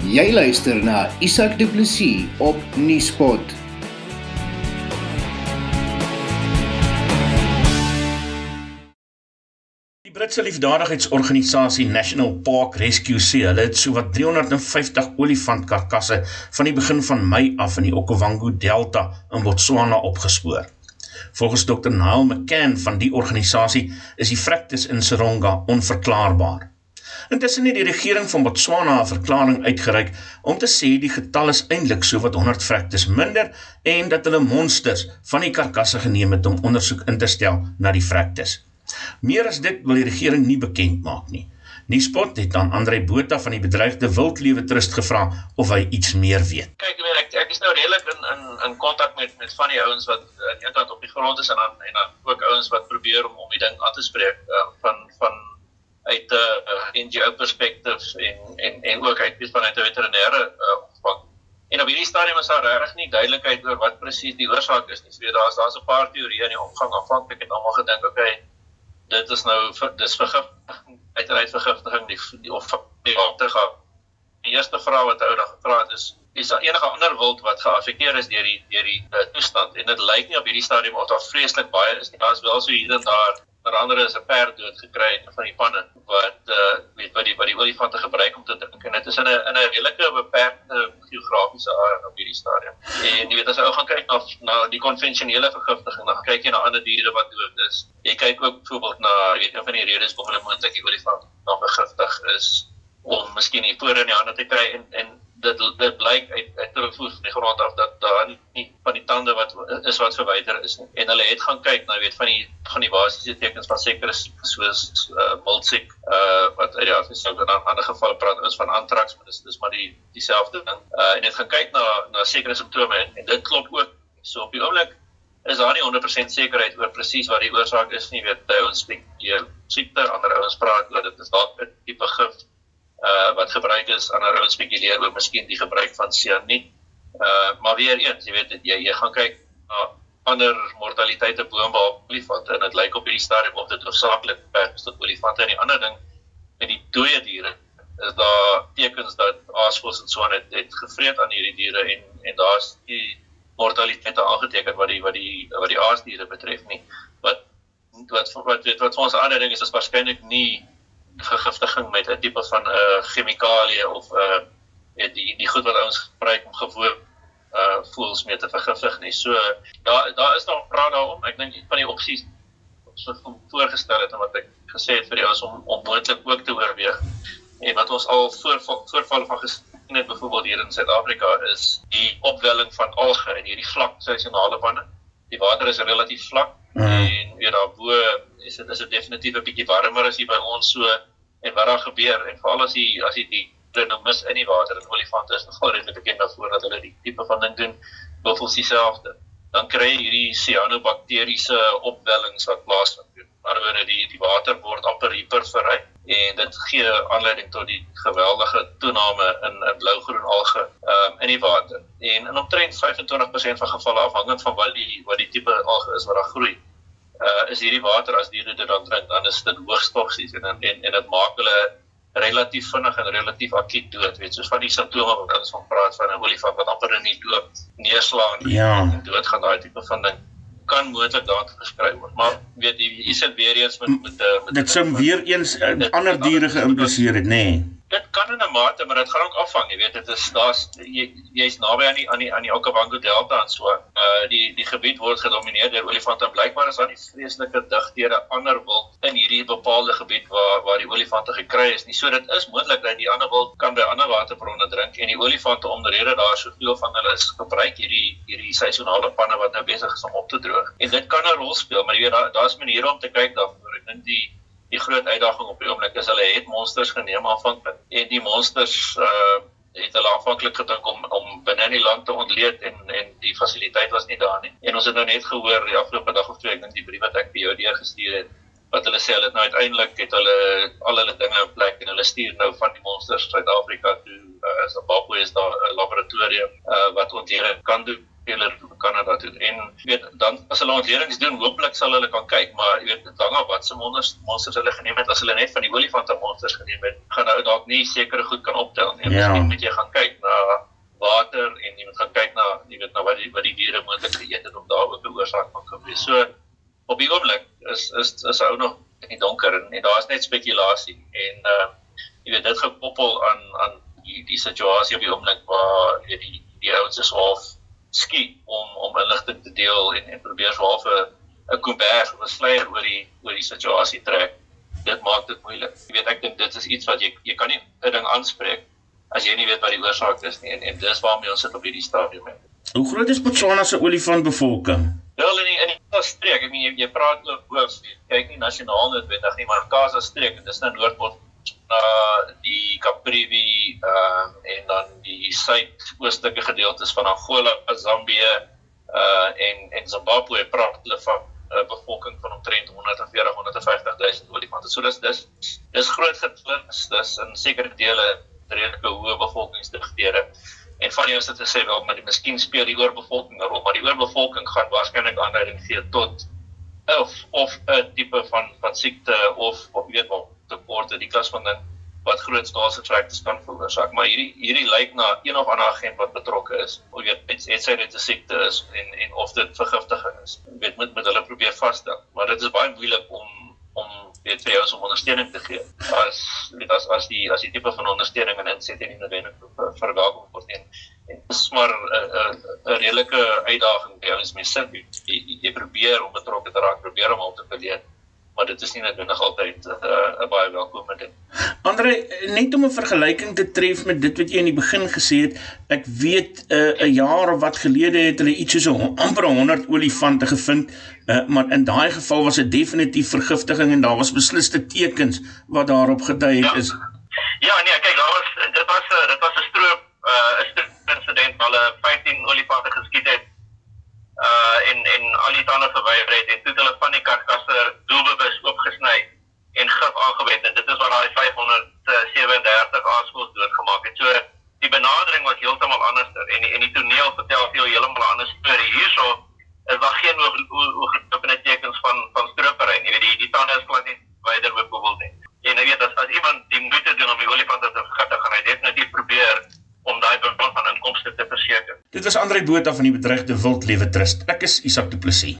Jy luister na Isak Du Plessis op Nieuwspot. Die Britse liefdadigheidsorganisasie National Park Rescue sê hulle het sowat 350 olifantkarkasse van die begin van Mei af in die Okavango Delta in Botswana opgespoor. Volgens Dr. Neil McCann van die organisasie is die vrektes in Seronga onverklaarbaar. Intussen het die regering van Botswana 'n verklaring uitgereik om te sê die getal is eintlik sowat 100 vrektes minder en dat hulle monsters van die karkasse geneem het om ondersoek in te stel na die vrektes. Meer as dit wil die regering nie bekend maak nie. Nuuspot het aan Andre Botha van die bedreigde wildlewe trust gevra of hy iets meer weet. Kyk, ek ek, ek is nou redelik in in in kontak met met van die ouens wat aan een kant op die grond is en dan en dan ook ouens wat probeer om om die ding aan te spreek uh, van van uit 'n uh, NGO perspektief en en en ook uit vanuit 'n veterinêre uh, opvang. En op hierdie stadium is daar regtig nie duidelikheid oor wat presies die oorsaak is nie. So daar's daar's 'n paar teorieë in die omgang afhanklik het almal gedink, okay, dit is nou dis vergiftiging uiteraard vergiftiging die, die of die water gaan. Die eerste vraag wat ou dan gevra het is is daar enige ander wild wat geaffekteer is deur die deur die uh, toestand en dit lyk nie op hierdie stadium of daar vreeslik baie is nie. Daar's wel so hier en daar onder andere is 'n perd dood gekry van die panne wat uh weet wat die wat die olifante gebruik om te drink en dit is in 'n in 'n redelike beperkte geografiese area op hierdie stadium. En jy weet as jy ou gaan kyk na na die konvensionele vergiftiging, dan kyk jy na ander diere wat dood is. Jy kyk ook byvoorbeeld na weet een van die redes hoekom hulle moontlik die olifant dan vergiftig is om miskien die pore in die hande te kry en en dit dit blyk uit uit terugvoer van die grond af dat daar nie van die tande wat is wat verwyder is nie. En hulle het gaan kyk, nou weet van die van die basiese tekens van sekere soos uh multsiek uh wat uit die afsou in ander gevalle praat ons van anthrax, maar dis dis maar die dieselfde ding. Uh en het gaan kyk na na sekere simptome en, en dit klop ook. So op die oomblik is daar nie 100% sekerheid oor presies wat die oorsaak is nie. Weet jy ons spreek hier siekte, ander ouens praat dat dit is dalk 'n tipe gif uh wat gebruik is aan 'n rou spekuleer oor miskien die gebruik van sianiet. Uh maar weer eens, jy weet jy jy gaan kyk na ander mortaliteite boonop olifante en dit lyk op hierdie stadium of dit hoofsaaklik beperk is tot olifante en die ander ding met die dooie diere is daar tekens dat aasvoëls en so aan het, het gevreet aan hierdie diere en en daar's die mortaliteite aangeteken wat die wat die wat die aasdiere betref nie. Wat wat wat wat, wat ons ander ding is is waarskynlik nie vergiftiging met 'n tipe van 'n uh, eh, chemikalie of 'n uh, eh, die die goed wat ons gebruik om gewoon uh voels mee te vergiftig nie. So daar daar is nog praat daaroor. Ek dink van die opsies wat so voorgestel het en wat ek gesê het vir die ouens om om moontlik ook te oorweeg en wat ons al voorval voorval van gesien het byvoorbeeld hier in Suid-Afrika is die opwelling van alge in hierdie vlak seisonale panne. Die water is relatief vlak mm. en weer daarbo is dit is dit definitief 'n bietjie warmer as hier by ons so en wat daar gebeur en veral as jy as die drinomis in die water en olifante is nogal redelik bekend daarvoor dat hulle die tipe van ding doen buffels dieselfde dan kry jy hierdie cyanobakteriese opwellings wat plaasvind. Anderswoorde die die water word amper hiperverry en dit gee aanleiding tot die geweldige toename in in blougroen alge um, in die water. En in omtrent 25% van gevalle afhangend van wat die wat die tipe alge is wat daar groei, uh, is hierdie water as diere dit dan drink, dan is dit hoogs toksies en en en dit maak hulle relatief vinnig en relatief akkiet dood, weet soos van die simptome wat ons van praat van 'n olifant wat amper in die dood neerslaan ja. en dood gaan daai tipe van ding kan moontlik daartoe geskryf word. Maar weet jy, jy sit weer eens met met, met dit sou weer eens uh, ander diere geïmpliseer het, nê? Nee dit kan in 'n mate maar dit gaan ook afhang jy weet dit is daar's jy jy's naby aan die aan die aan die Okavango Delta en so. Uh die die gebied word gedomeineer deur olifante en blykbaar is daar nie vreeslike digthede ander wild in hierdie bepaalde gebied waar waar die olifante gekry is nie. So dit is moontlik dat die ander wild kan by ander waterbronne drink en die olifante omrede daar soveel van hulle is gebruik hierdie hierdie seisonale panne wat nou besig is om op te droog. En dit kan 'n rol speel maar jy weet daar daar's maniere om te kyk daarvoor. Ek dink die die groot uitdaging op die oomblik is hulle het monsters geneem aanvanklik en die monsters uh het hulle aanvanklik gedink om om binne in die land te ontleed en en die fasiliteit was nie daar nie. En ons het nou net gehoor die afgelope dag of twee ek dink die brief wat ek vir jou deur gestuur het wat hulle sê hulle het nou uiteindelik het hulle al hulle dinge in plek en hulle stuur nou van die monsters Suid-Afrika toe. Uh Zimbabwe is daar 'n laboratorium uh wat ontleed kan doen hulle Kanada toe. En weet dan as hulle ontledings doen, hooplik sal hulle kan kyk, maar jy weet dit hang af wat se monsters monsters hulle geneem het. As hulle net van die olifante monsters geneem het, gaan hulle dalk nie sekere goed kan optel nie. Ja. Miskien moet jy gaan kyk na water en jy moet gaan kyk na jy weet na wat die wat die diere moontlik geëet het om daar ook 'n oorsaak van kan wees. So op die oomblik is is is ou nog in die donker en, en daar's net spekulasie en uh jy weet dit gekoppel aan aan die die situasie op die oomblik waar jy die die ouens is half skiet om om inligting te deel en en probeer so half 'n 'n kombers of 'n sluier oor die oor die situasie trek. Dit maak dit moeilik. Jy weet ek dink dit is iets wat jy jy kan nie 'n ding aanspreek as jy nie weet wat die oorsaak is nie en en dis waarmee ons sit op hierdie stadium. Hoe groot is Botswana se olifantbevolking? Wel in die in die streek, ek meen jy, jy praat oor hoof, kyk nie nasionaal noodwendig nie, maar Kaza streek en dis nou Noord-Port na die Caprivi ehm uh, en dan die suidoostelike gedeeltes van Angola, Zambië uh en en Zimbabwe praat hulle van 'n uh, bevolking van omtrent 140 150 000 olifante. So dis dis dis groot getwins, dis in sekere dele redelike hoë bevolkingsdigthede. En van die ons het gesê wel, maar die miskien speel die oorbevolking 'n rol, maar die oorbevolking gaan waarskynlik aanleiding gee tot of of 'n tipe van van siekte of of weet wat tekorte die klas van ding wat groot tractors kan veroorsaak maar hierdie hierdie lyk na een of ander agent wat betrokke is of weet het, het sy dit 'n siekte is en en of dit vergiftiging is. Weet moet met hulle probeer vasstel maar dit is baie moeilik om om weet vir jou om ondersteuning te gee. As as as die as die tipe van ondersteuning en inset en noodwendig verwelkom word en dis maar 'n 'n redelike uitdaging by ons mense jy, jy, jy probeer om betrokke te raak probeer om al te verleen maar dit is nie noodwendig altyd eh, 'n uh, baie welkome ding. Andre, net om 'n vergelyking te tref met dit wat jy in die begin gesê het, ek weet eh, 'n uh, jaar of wat gelede het hulle iets so amper 100 olifante gevind, uh, maar in daai geval was dit definitief vergiftiging en daar was besliste tekens wat daarop gedui het ja. is. Ja, nee, kyk, daar was dit was 'n dit was 'n stroop 'n uh, insident waar hulle 15 olifante geskiet het uh en en al die tande verwyder het en toe hulle van die karkasse doelbewus oopgesny en gif aangewend en dit is waar daai 537 aasvoëls doodgemaak het. So die benadering was heeltemal anders en en die toneel vertel vir jou heeltemal 'n ander storie. Hierso is daar geen oorgeklopene tekens van van stropery nie. Jy weet die die tande is glad nie wyder byvoorbeeld nie. En jy weet as as iemand die moeite doen om die olifante te vergiftig, gaan hy definitief probeer om daai bron van inkomste te verseker. Dit was Andre Botha van die Bedreigde Wildlewe Trust. Ek is Isak Du Plessis.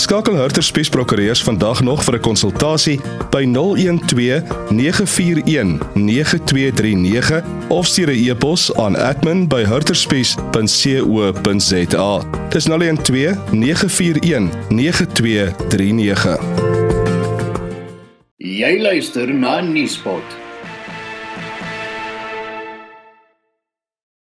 Skakel Hurter Spies Prokureurs vandag nog vir 'n konsultasie by 012 941 9239 of stuur 'n e-pos aan admin@hurterspies.co.za. Dis 012 941 9239. Jy luister na Nuuspot.